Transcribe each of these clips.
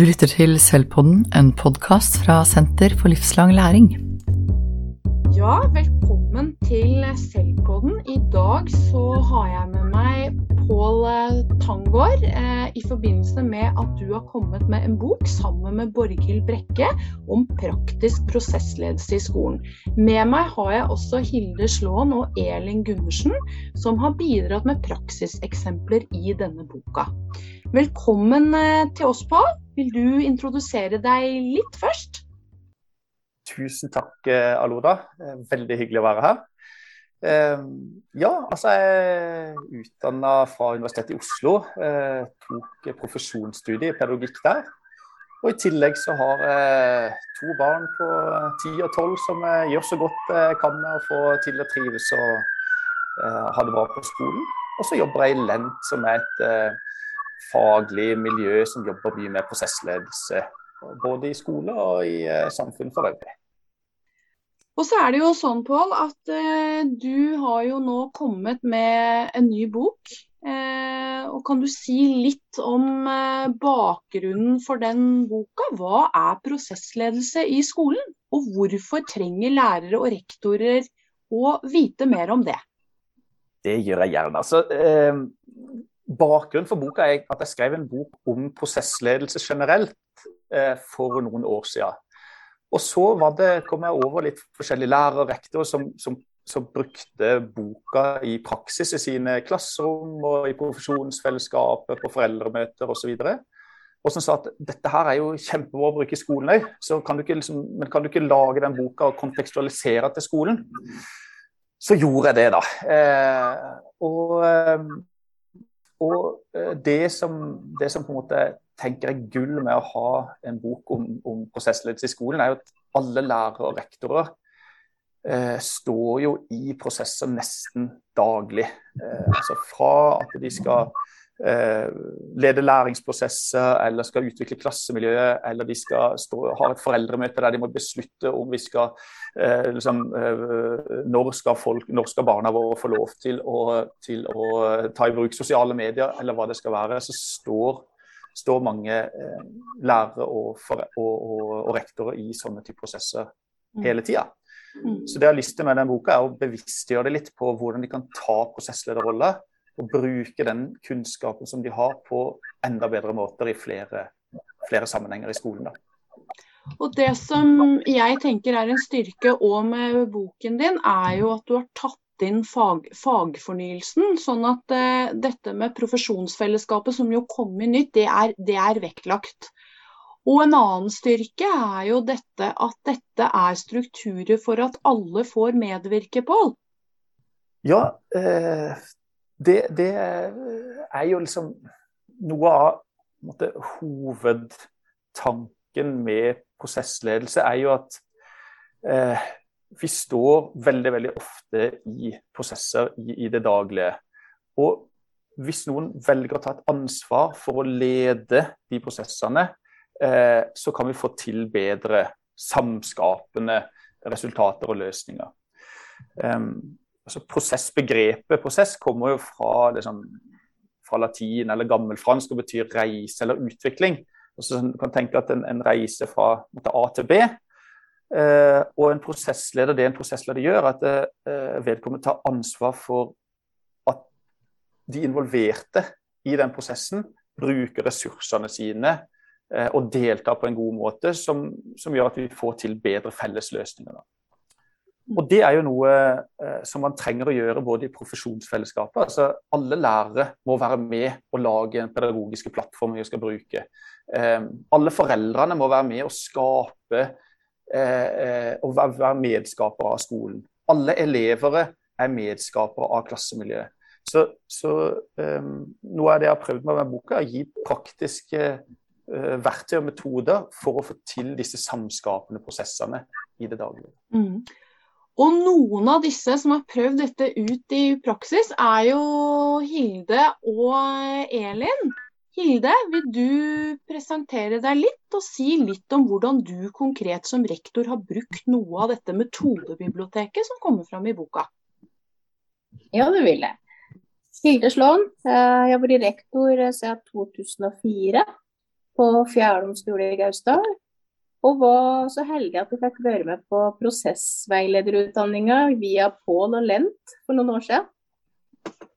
Du lytter til Selvpodden, en podkast fra Senter for livslang læring. Ja, velkommen til Selvpodden. I dag så har jeg med meg Pål Tangård eh, i forbindelse med at du har kommet med en bok sammen med Borghild Brekke om praktisk prosessledelse i skolen. Med meg har jeg også Hilde Slåen og Elin Gundersen, som har bidratt med praksiseksempler i denne boka. Velkommen eh, til oss, Pål. Vil du introdusere deg litt først? Tusen takk, eh, Aloda. Eh, veldig hyggelig å være her. Ja, altså jeg er utdanna fra Universitetet i Oslo. Jeg Tok profesjonsstudie i pedagogikk der. Og I tillegg så har jeg to barn på 10 og 12 som gjør så godt jeg kan med å få til å trives og ha det bra på skolen. Og så jobber jeg i Lent, som er et faglig miljø som jobber mye med prosessledelse. Både i skole og i uh, samfunn for øvrig. Og så er det jo sånn, Pål, at eh, du har jo nå kommet med en ny bok. Eh, og Kan du si litt om bakgrunnen for den boka? Hva er prosessledelse i skolen? Og hvorfor trenger lærere og rektorer å vite mer om det? Det gjør jeg gjerne. Altså, Bakgrunnen for boka er at jeg skrev en bok om prosessledelse generelt eh, for noen år siden. Og så det, kom jeg over litt forskjellige lærere og rektorer som, som, som, brukte boka i praksis i sine klasserom og i profesjonsfellesskapet, på foreldremøter osv. Og som sa at dette her er jo kjempebra å bruke i skolen òg, liksom, men kan du ikke lage den boka og kontekstualisere til skolen? Så gjorde jeg det, da. Eh, og eh, og eh, det som, det som, på en måte tenker jeg gull med å ha en bok om, om prosessledelse i skolen, er jo at alle lærere og rektorer eh, står jo i prosesser nesten daglig. Eh, altså fra at de skal lede læringsprosesser eller skal utvikle klassemiljøet, eller de skal stå, ha et foreldremøte der de må beslutte om vi skal eh, liksom, eh, når, skal folk, når skal barna våre få lov til å, til å, ta i bruk sosiale medier, eller hva det skal være, så står, står mange eh, lærere og, og, og, og, rektorer i sånne type prosesser mm. hele tida. Mm. Så det jeg har lyst til med den boka, er å bevisstgjøre det litt på hvordan de kan ta prosesslederroller og bruke den kunnskapen som de har på enda bedre måter i flere, flere sammenhenger i skolen. Da. Og Det som jeg tenker er en styrke òg med boken din, er jo at du har tatt inn fag, fagfornyelsen. Sånn at eh, dette med profesjonsfellesskapet som jo kommer nytt, det er, det er, vektlagt. Og en annen styrke er jo dette at dette er strukturer for at alle får medvirke, Pål. Ja, eh, det, det, er jo liksom noe av måte, hovedtanken med prosessledelse, er jo at eh, vi står veldig veldig ofte i prosesser i, i, det daglige. Og hvis noen velger å ta et ansvar for å lede de prosessene, eh, så kan vi få til bedre samskapende resultater og løsninger. Um, altså Prosessbegrepet prosess kommer jo fra, liksom, fra latin eller gammelfransk og betyr reise eller utvikling. Altså, du kan tenke at en, en reise fra A til B. Eh, og en prosessleder, det en prosessleder gjør, at eh, vedkommende tar ansvar for at de involverte i den prosessen bruker ressursene sine eh, og deltar på en god måte, som, som, gjør at vi får til bedre felles løsninger. Da. Og Det er jo noe eh, som man trenger å gjøre både i profesjonsfellesskapet. altså Alle lærere må være med og lage en pedagogiske plattform vi skal bruke. Eh, alle foreldrene må være med og skape eh, eh og være medskapere av skolen. Alle elever er medskapere av klassemiljøet. Så, så eh, Noe av det jeg har prøvd med denne boka, er å gi praktiske verktøy og metoder for å få til disse samskapende prosessene i det daglige. Mm. Og noen av disse som har prøvd dette ut i praksis, er jo Hilde og Elin. Hilde, vil du presentere deg litt og si litt om hvordan du konkret som rektor har brukt noe av dette metodebiblioteket som kommer fram i boka? Ja, det vil jeg. Hilde Slåen. Jeg har vært rektor siden 2004 på Fjærlom skole i Gausdal. Og var så heldig at jeg fikk være med på prosessveilederutdanninga via Pål og Lent for noen år siden.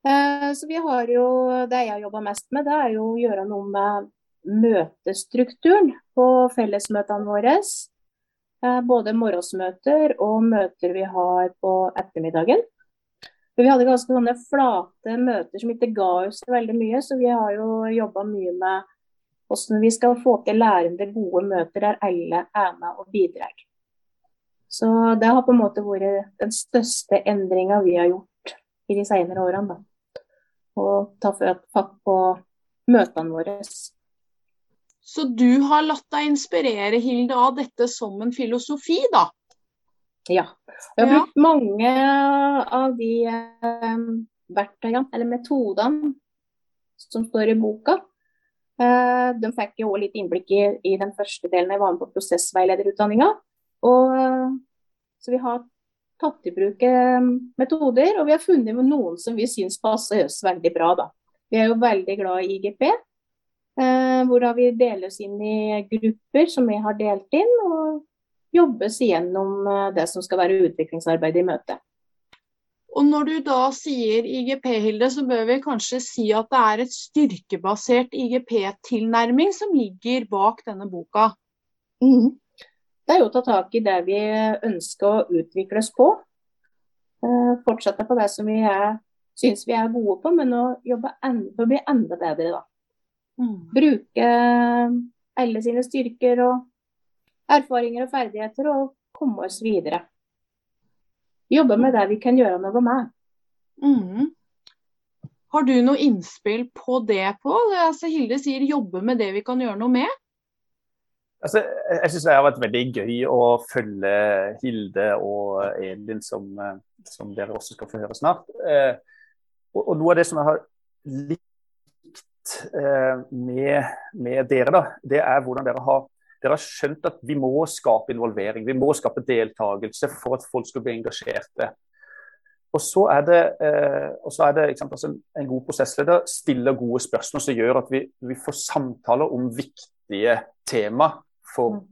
Eh, så vi har jo, Det jeg har jobba mest med, det er jo å gjøre noe med møtestrukturen på fellesmøtene våre. Eh, både morgensmøter og møter vi har på ettermiddagen. Vi hadde ganske sånne flate møter som ikke ga oss veldig mye, så vi har jo jobba mye med hvordan vi skal få til lærende, gode møter der alle er med og bidrar. Så det har på en måte vært den største endringa vi har gjort i de senere årene. Da. Å ta fatt på møtene våre. Så du har latt deg inspirere, Hilde, av dette som en filosofi, da? Ja. Jeg har ja. brukt mange av de eh, verktøyene, eller metodene, som står i boka. Eh, de fikk jo litt innblikk i, i, den første delen jeg var med på prosessveilederutdanninga. Så vi har tatt i bruk eh, metoder, og vi har funnet noen som vi syns passer oss veldig bra. Da. Vi er jo veldig glad i IGP, eh, hvor vi deles inn i grupper som vi har delt inn, og jobbes igjennom det som skal være utviklingsarbeidet i møtet. Og når du da sier IGP, Hilde, så bør vi kanskje si at det er et styrkebasert IGP-tilnærming som ligger bak denne boka? Mm. Det er jo å ta tak i det vi ønsker å utvikle oss på. Uh, fortsette på det som vi er, syns vi er gode på, men å jobbe for å bli enda bedre. da. Mm. Bruke alle sine styrker og erfaringer og ferdigheter og komme oss videre jobbe med det vi kan gjøre noe med. Mm. Har du noe innspill på det, Pål? Altså, Hilde sier jobbe med det vi kan gjøre noe med. Altså, jeg syns det har vært veldig gøy å følge Hilde og Elin, som, som dere også skal få høre snart. Eh, og, og, noe av det som jeg har likt eh, med, med, dere, da, det er hvordan dere har dere har skjønt at vi må skape involvering, vi må skape deltakelse for at folk skal bli engasjerte. Og så er det, eh, så er det sant, altså en god prosessleder stiller gode spørsmål som gjør at vi, vi får samtaler om viktige tema for mm.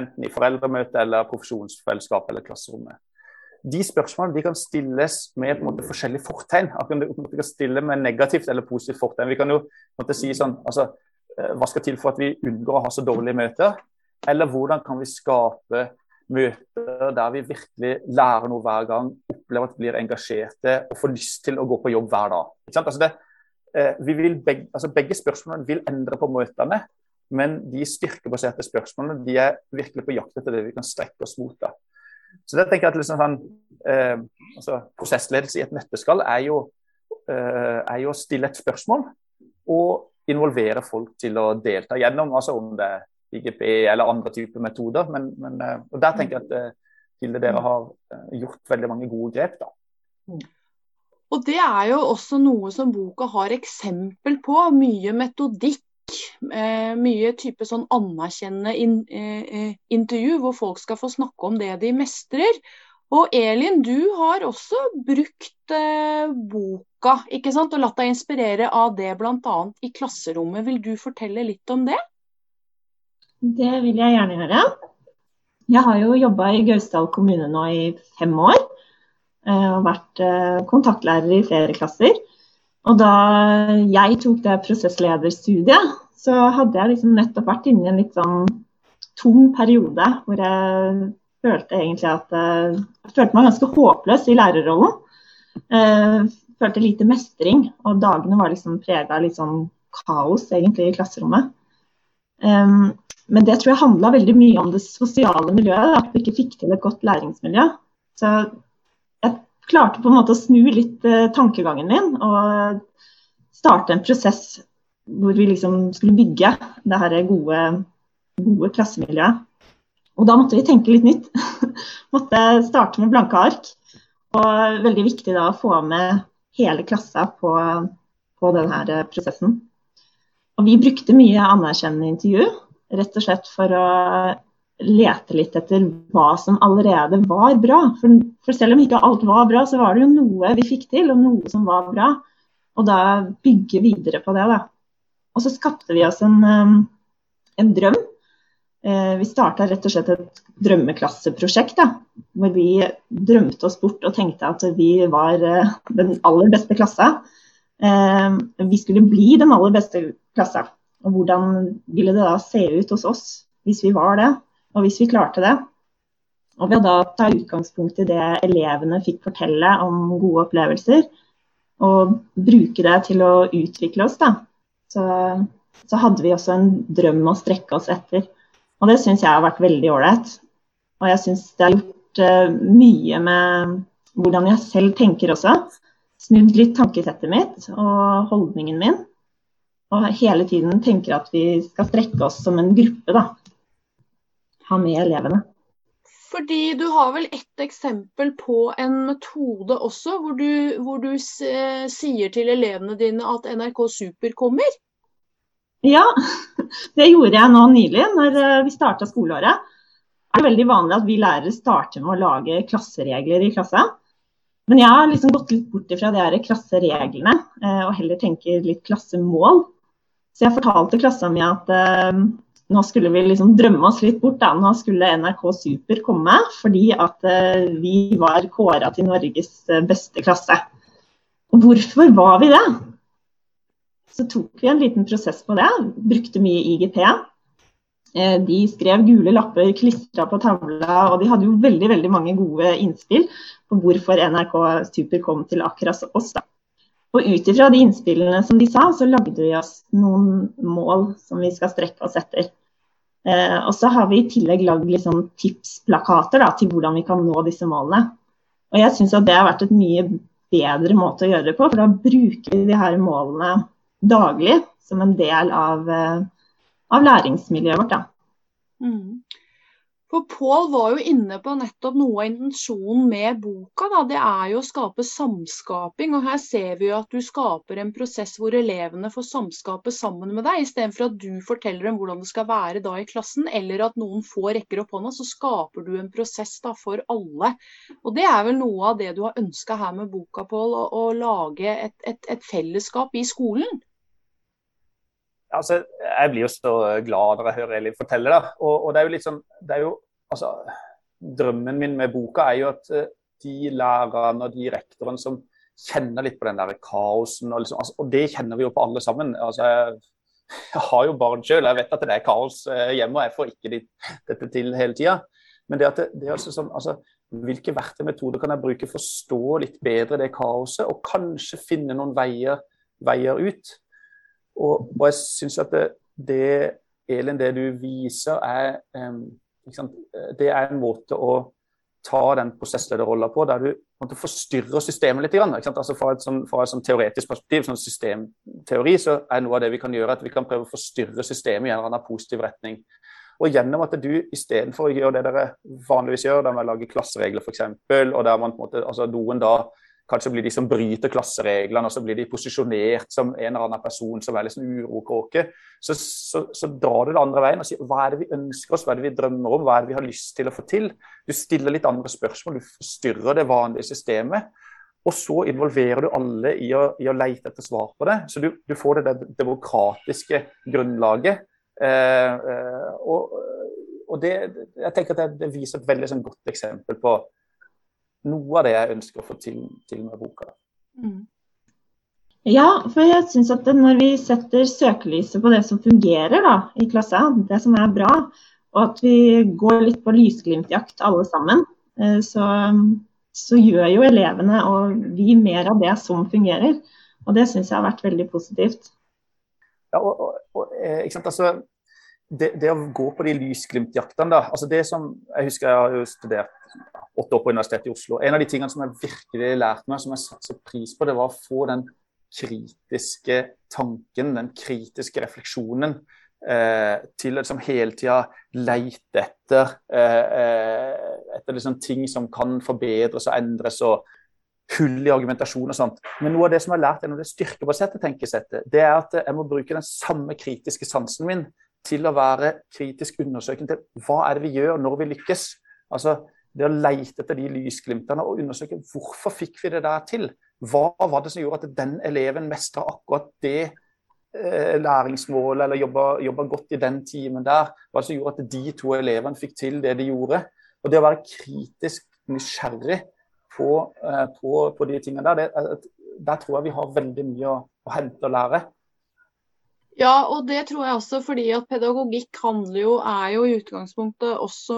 enten i foreldremøte eller profesjonsfellesskap eller klasserommet. De spørsmålene de kan stilles med måte, forskjellige fortegn. Vi kan stille med negativt eller positivt fortegn. Vi kan jo måte, si sånn, altså, hva skal til for at vi unngår å ha så dårlige møter? Eller hvordan kan vi skape møter der vi virkelig lærer noe hver gang, opplever at vi blir engasjerte og får lyst til å gå på jobb hver dag. Altså det, eh, begge, altså begge, spørsmålene vil endre på møtene, men de styrkebaserte spørsmålene de er virkelig på jakt etter det vi kan strekke oss mot. Da. Så det tenker jeg at liksom sånn, eh, altså Prosessledelse i et nøtteskall er eh, er jo å stille et spørsmål. og involvere folk til å delta gjennom, altså om det er IGP eller andre typer metoder. Men, men, eh, og Der tenker jeg at eh, Hilde, dere har eh, gjort veldig mange gode grep. da. Og Det er jo også noe som boka har eksempel på. Mye metodikk. mye type sånn anerkjennende intervju hvor folk skal få snakke om det de mestrer. Og Elin, du har også brukt eh, boka ikke sant? og latt deg inspirere av det bl.a. i klasserommet. Vil du fortelle litt om det? Det vil jeg gjerne gjøre. Jeg har jo jobba i Gausdal kommune nå i fem år. Eh, og vært eh, kontaktlærer i flere klasser. Og da jeg tok det prosesslederstudiet, så hadde jeg liksom nettopp vært inne i en litt sånn tung periode hvor jeg følte egentlig at eh, jeg følte meg ganske håpløs i lærerrollen. Uh, følte lite mestring, og dagene var liksom prega av litt sånn kaos egentlig i klasserommet. Um, men det tror jeg handla veldig mye om det sosiale miljøet, at vi ikke fikk til et godt læringsmiljø. Så jeg klarte på en måte å snu litt tankegangen min og starte en prosess hvor vi liksom skulle bygge det her gode, gode klassemiljøet. Og da måtte vi tenke litt nytt. måtte starte med blanke ark. Og veldig viktig da å få med hele klassa på, på denne prosessen. Og vi brukte mye anerkjennende intervju, rett og slett for å lete litt etter hva som allerede var bra. For, for, selv om ikke alt var bra, så var det jo noe vi fikk til, og noe som var bra. Og da bygge videre på det, da. Og så skapte vi oss en, um, en drøm. Eh, vi starta rett og slett et drømmeklasseprosjekt. Hvor vi drømte oss bort og tenkte at vi var eh, den aller beste klassa. Eh, vi skulle bli den aller beste klassa. Og hvordan ville det da se ut hos oss hvis vi var det, og hvis vi klarte det. Og ved å da ta utgangspunkt i det elevene fikk fortelle om gode opplevelser, og bruke det til å utvikle oss, da, så, så hadde vi også en drøm å strekke oss etter. Og det syns jeg har vært veldig ålreit. Og jeg syns det har gjort uh, mye med hvordan jeg selv tenker også. Snudd litt tankesettet mitt og holdningen min. Og hele tiden tenker at vi skal strekke oss som en gruppe, da. Ha med elevene. Fordi du har vel ett eksempel på en metode også, hvor du, hvor du sier til elevene dine at NRK Super kommer? Ja, det gjorde jeg nå nylig når eh, vi starta skoleåret. Det er veldig vanlig at vi lærere starter med å lage klasseregler i klassen. Men jeg har liksom gått litt bort fra de her klassereglene eh, og heller tenker litt klassemål. Så jeg fortalte klassen min at eh, nå skulle vi liksom drømme oss litt bort. Da. Nå skulle NRK Super komme fordi at eh, vi var kåra til Norges beste klasse. Og hvorfor var vi det? Så tok vi en liten prosess på det. Brukte mye IGP. Eh, de skrev gule lapper, klistra på tavla, og de hadde jo veldig veldig mange gode innspill på hvorfor NRK Super kom til akkurat oss. da. Og ut ifra de innspillene som de sa, så lagde vi oss noen mål som vi skal strekke oss etter. Eh, og så har vi i tillegg lagd liksom tipsplakater da, til hvordan vi kan nå disse målene. Og jeg syns det har vært et mye bedre måte å gjøre det på, for da bruker vi de her målene daglig som en del av, eh, av læringsmiljøet vårt. Mm. For Pål var jo inne på nettopp noe av intensjonen med boka. Da. Det er jo å skape samskaping. og Her ser vi jo at du skaper en prosess hvor elevene får samskape sammen med deg, istedenfor at du forteller dem hvordan det skal være da i klassen, eller at noen få rekker opp hånda. Så skaper du en prosess da for alle. Og Det er vel noe av det du har ønska her med boka, Pål. Å, å, lage et, et, et fellesskap i skolen. Altså, jeg blir jo så glad når jeg hører Elin fortelle det. Og, og, det er jo sånn, det er jo, altså, Drømmen min med boka er jo at eh, de lærerne og de rektorene som kjenner litt på den der kaosen, og, liksom, altså, og det kjenner vi jo på alle sammen. Altså, jeg, jeg har jo barn sjøl, jeg vet at det er kaos eh, hjemme, og jeg får ikke dette til hele tida. Men det at det, det er altså sånn, altså, hvilke verktøymetoder kan jeg bruke for å forstå litt bedre det kaoset, og kanskje finne noen veier, veier ut? Og, og jeg syns at det, det, Elin, det du viser, er um, Det er en måte å ta den prosesslederrolla på, der du måte, forstyrrer systemet litt. Altså fra, et sånn, fra et sånn teoretisk perspektiv, sånn systemteori, så er noe av det vi kan gjøre at vi kan prøve å forstyrre systemet i en eller annen positiv retning. Og gjennom at du istedenfor å gjøre det dere vanligvis gjør, der man lager klasseregler f.eks., og der man på en måte, altså noen da Kanskje blir de som bryter klassereglene, og så blir de posisjonert som en eller annen person som er liksom urokråke. Så, så, så, drar du det andre veien og sier hva er det vi ønsker oss, hva er det vi drømmer om, hva er det vi har lyst til å få til. Du stiller litt andre spørsmål, du forstyrrer det vanlige systemet. Og så involverer du alle i å, i å leite etter svar på det. Så du, du får det, det demokratiske grunnlaget. Eh, eh, og, og det, jeg tenker at det, det viser et veldig sånn, godt eksempel på noe av det jeg ønsker å få til, til med boka. Mm. Ja, for jeg syns at når vi setter søkelyset på det som fungerer da, i klassa, det som er bra, og at vi går litt på lysglimtjakt alle sammen, eh, så, så, gjør jo elevene og vi mer av det som fungerer. Og det syns jeg har vært veldig positivt. Ja, og, og, og eh, ikke sant, altså det, det, å gå på de lysglimtjaktene, da. altså det som, Jeg husker jeg har jo studert åtte år på Universitetet i Oslo. En av de tingene som jeg virkelig lærte meg, som jeg satte pris på, det var å få den kritiske tanken, den kritiske refleksjonen, eh, til å liksom hele tida leite etter, eh, eh, etter liksom ting som kan forbedres og endres. og hull i argumentasjon og sånt. Men noe av det som jeg har lært gjennom det styrkebaserte tenkesettet, det er at jeg må bruke den samme kritiske sansen min til å være kritisk undersøkende til hva er det vi gjør når vi lykkes. Altså det å leite etter de lysglimtene og undersøke hvorfor fikk vi det der til. Hva var det som gjorde at den eleven mestra akkurat det eh, læringsmålet, eller jobba, godt i den timen der. Hva som gjorde at de to elevene fikk til det de gjorde. Og det å være kritisk nysgjerrig på, eh, på, på de tingene der, det, der tror jeg vi har veldig mye å, å hente og lære. Ja, og det tror jeg også fordi at pedagogikk handler jo, er jo i utgangspunktet også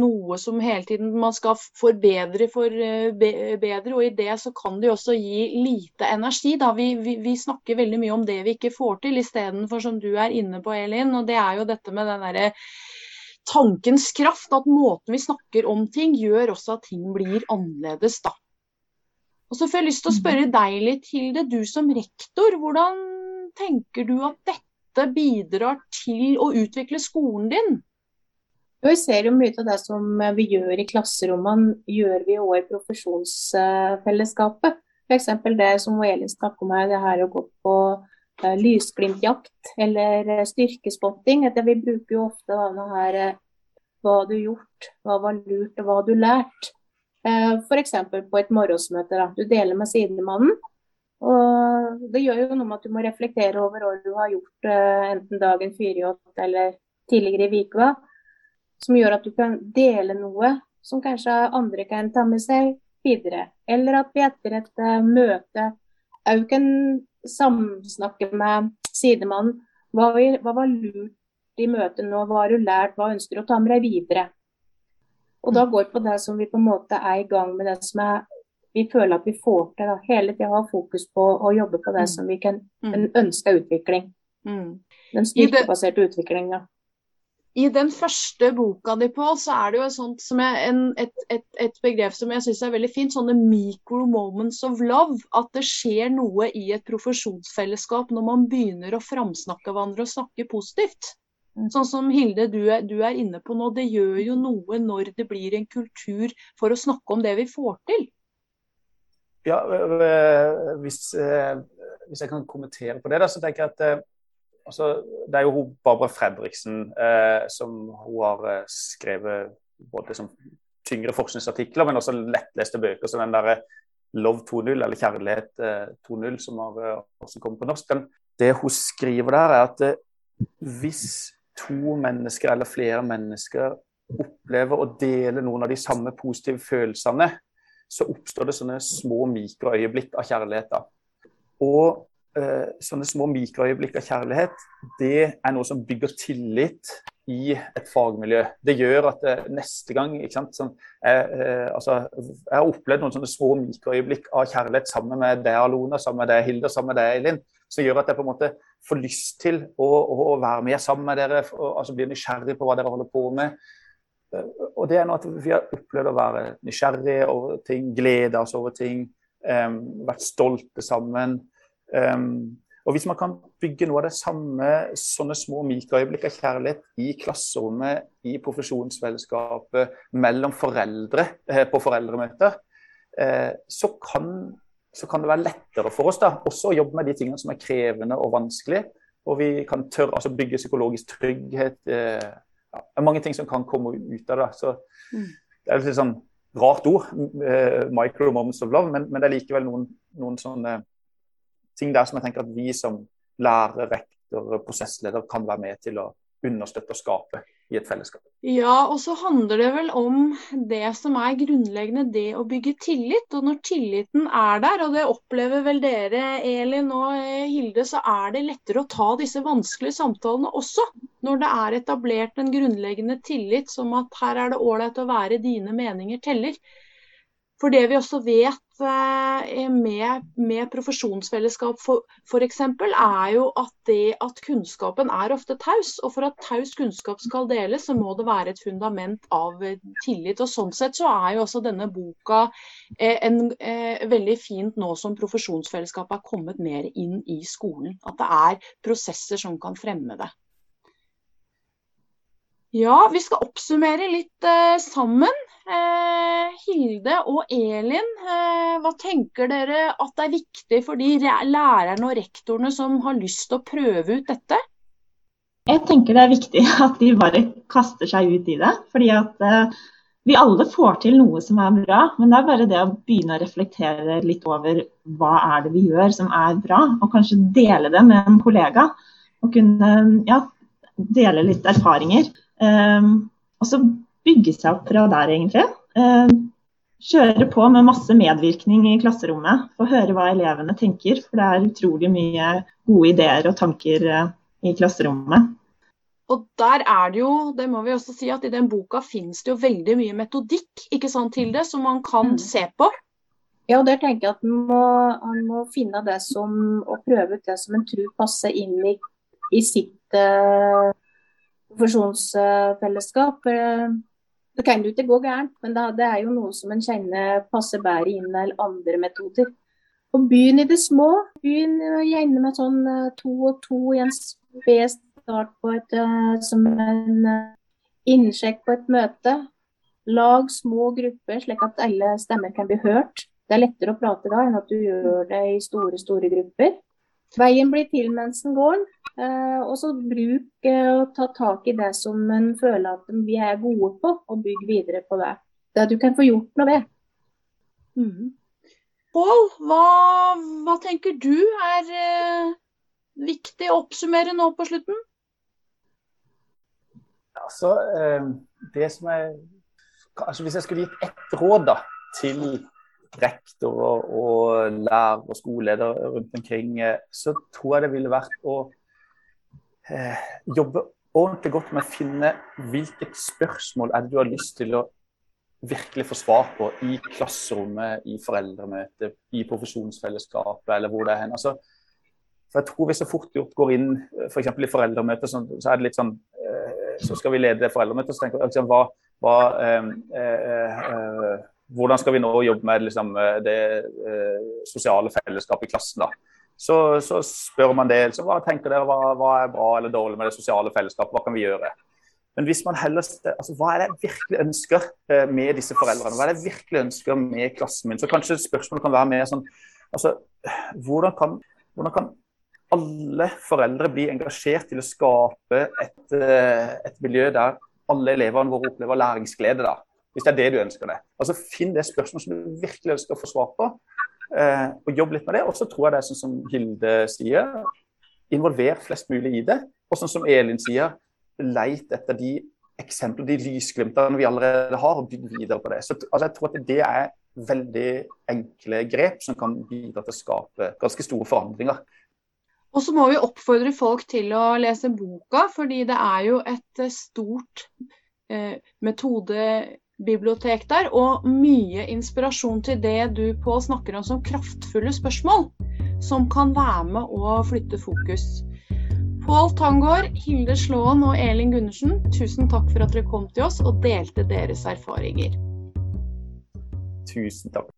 noe som hele tiden man skal forbedre for eh, bedre. Og i det så kan det jo også gi lite energi. Da. Vi, vi, vi snakker veldig mye om det vi ikke får til, istedenfor som du er inne på, Elin. Og det er jo dette med den derre tankens kraft. At måten vi snakker om ting, gjør også at ting blir annerledes, da. Og så får jeg lyst til å spørre deg litt, Hilde. Du som rektor, hvordan tenker du at dette bidrar til å utvikle skolen din? Vi ser jo mye av det som vi gjør i klasserommene, gjør vi òg i profesjonsfellesskapet. F.eks. det som Elin snakker om det her å gå på uh, lysglimtjakt eller uh, styrkespotting. Vi bruker jo ofte denne her uh, hva du gjort, hva var lurt og hva du lært. F.eks. på et morgensmøte. Du deler med sidemannen. Og det gjør jo noe med at du må reflektere over hva du har gjort uh, enten dagen før i åtte eller tidligere i uka, som gjør at du kan dele noe som kanskje andre kan ta med seg videre. Eller at vi etter et uh, møte òg kan samsnakke med sidemannen. Hva, hva, var lurt i møtet nå, hva har du lært, hva ønsker du å ta med deg videre? Og da går på det som vi på en måte er i gang med, det som er vi føler at vi får til. Da. Hele tida ha fokus på å jobbe på det mm. som vi kan mm. en ønska utvikling. Mm. Den styrkebaserte utviklinga. I den første boka di, Pål, så er det jo sånt jeg, en, et, et, et, begrep som jeg syns er veldig fint. Sånne micro moments of love. At det skjer noe i et profesjonsfellesskap når man begynner å framsnakke hverandre og snakke positivt. Sånn som Hilde, du er, du er inne på nå. Det gjør jo noe når det blir en kultur for å snakke om det vi får til. Ja, hvis, eh, hvis, jeg kan kommentere på det, da, så tenker jeg at eh, altså, Det er jo hun Barbara Fredriksen eh, som hun har eh, skrevet både som tyngre forskningsartikler, men også lettleste bøker som den der Love 2.0, eller Kjærlighet 2.0, som har også kommet på norsk. Den, det hun skriver der, er at hvis to mennesker eller flere mennesker opplever å dele noen av de samme positive følelsene, så oppstår det sånne små mikroøyeblikk av kjærlighet. Da. Og eh, sånne små mikroøyeblikk av kjærlighet, det er noe som bygger tillit i et fagmiljø. Det gjør at eh, neste gang ikke sant, sånn, jeg, eh, altså, jeg, har opplevd noen sånne små mikroøyeblikk av kjærlighet sammen med deg, Alona, sammen med deg, Hilde, sammen med deg, Eilin. som gjør at jeg på en måte får lyst til å, å, å være med sammen med dere, og, altså bli nysgjerrig på hva dere holder på med. Og det er noe at vi har opplevd å være nysgjerrige over ting, glede oss over ting, um, vært stolte sammen. Um, og hvis man kan bygge noe av det samme, sånne små mikroøyeblikk av kjærlighet i klasserommet, i profesjonsfellesskapet, mellom foreldre eh, på foreldremøter, eh, så, kan, så, kan, det være lettere for oss da, også å jobbe med de tingene som er krevende og vanskelig. Og vi kan tørre, altså bygge psykologisk trygghet, eh, det er mange ting som kan komme ut av det. Så mm. Det er litt sånn rart ord, uh, micro moments of love, men, men, det er likevel noen, noen sånne ting der som jeg tenker at vi som lærer, rektor, prosessleder kan være med til å understøtte og skape i et fellesskap. Ja, og så handler det vel om det som er grunnleggende, det å bygge tillit. Og når tilliten er der, og det opplever vel dere, Elin og eh, Hilde, så er det lettere å ta disse vanskelige samtalene også. Når det er etablert en grunnleggende tillit som at her er det ålreit å være, dine meninger teller. For det vi også vet med, med profesjonsfellesskap f.eks., er jo at det at kunnskapen er ofte taus. Og for at taus kunnskap skal deles, så må det være et fundament av eh, tillit. Og Sånn sett så er jo også denne boka eh, en, veldig fint nå som profesjonsfellesskapet er kommet mer inn i skolen. At det er prosesser som kan fremme det. Ja, vi skal oppsummere litt eh, sammen. Eh, Hilde og Elin, eh, hva tenker dere at er viktig for de lærerne og rektorene som har lyst til å prøve ut dette? Jeg tenker det er viktig at de bare kaster seg ut i det. fordi at eh, vi alle får til noe som er bra, men det er bare det å begynne å reflektere litt over hva er det vi gjør som er bra, og kanskje dele det med en kollega. Og kunne ja, dele litt erfaringer. Um, og så bygge seg opp fra der, egentlig. Um, kjøre på med masse medvirkning i klasserommet. Få høre hva elevene tenker, for det er utrolig mye gode ideer og tanker uh, i klasserommet. Og der er det jo, det må vi også si, at i den boka finnes det jo veldig mye metodikk ikke sant, til det, som man kan mm. se på. Ja, og der tenker jeg at man må, man må finne det som, og prøve ut det som en tror passer inn i, i sitt uh, profesjonsfellesskap. Uh, det kan jo ikke gå gærent, men det, er jo noe som en kjenner passer bedre inn enn andre metoder. Og begynn i det små. Begynn gjerne med sånn uh, to og to i en spes start på et, uh, som en innsjekk på et møte. Lag små grupper, slik at alle stemmer kan bli hørt. Det er lettere å prate da enn at du gjør det i store, store grupper. Veien blir til mens den går. Uh, og så bruk og ta tak i det som en føler at vi er gode på, og bygg videre på det. Det du kan få gjort noe ved. Mm. Pål, hva, hva, tenker du er viktig å oppsummere nå på slutten? Altså, eh, det som er altså Hvis jeg skulle gitt ett råd da, til rektor og, og lærer og skoleleder rundt omkring, eh, så tror jeg det ville vært å eh, jobbe ordentlig godt med å finne hvilket spørsmål er det du har lyst til å virkelig få svar på i klasserommet, i foreldremøtet, i profesjonsfellesskapet eller hvor det er hen. Altså, for jeg tror Hvis jeg fort gjort går inn f.eks. For i foreldremøtet, så, så er det litt sånn så skal vi lede foreldremøtet. Så tenker jeg liksom, hva, hva eh, eh, eh, hvordan skal vi nå jobbe med liksom, det eh, sosiale fellesskapet i klassen? da? Så, så spør man det. Så hva tenker dere, hva, hva, er bra eller dårlig med det sosiale fellesskapet? Hva kan vi gjøre? Men hvis man heller, altså, hva er det jeg virkelig ønsker eh, med disse foreldrene? Hva er det jeg virkelig ønsker med klassen min? Så kanskje spørsmålet kan være mer sånn altså, hvordan kan, hvordan kan alle foreldre blir engasjert til å skape et, eh, et miljø der alle elevene våre opplever læringsglede. da, Hvis det er det du ønsker det. Altså Finn det spørsmålet som du virkelig ønsker å få svar på, eh, og jobb litt med det. Og så tror jeg det er sånn som Hilde sier, involver flest mulig i det. Og sånn som Elin sier, leit etter de eksempler, de lysglimtene vi allerede har, og bygg videre på det. Så altså, Jeg tror at det er veldig enkle grep som kan bidra til å skape ganske store forandringer og så må vi oppfordre folk til å lese boka, fordi det er jo et eh, stort eh, metodebibliotek der. Og mye inspirasjon til det du på snakker om som kraftfulle spørsmål. Som kan være med å flytte fokus. Pål Tangård, Hilde Slåen og Elin Gundersen, tusen takk for at dere kom til oss og delte deres erfaringer. Tusen takk.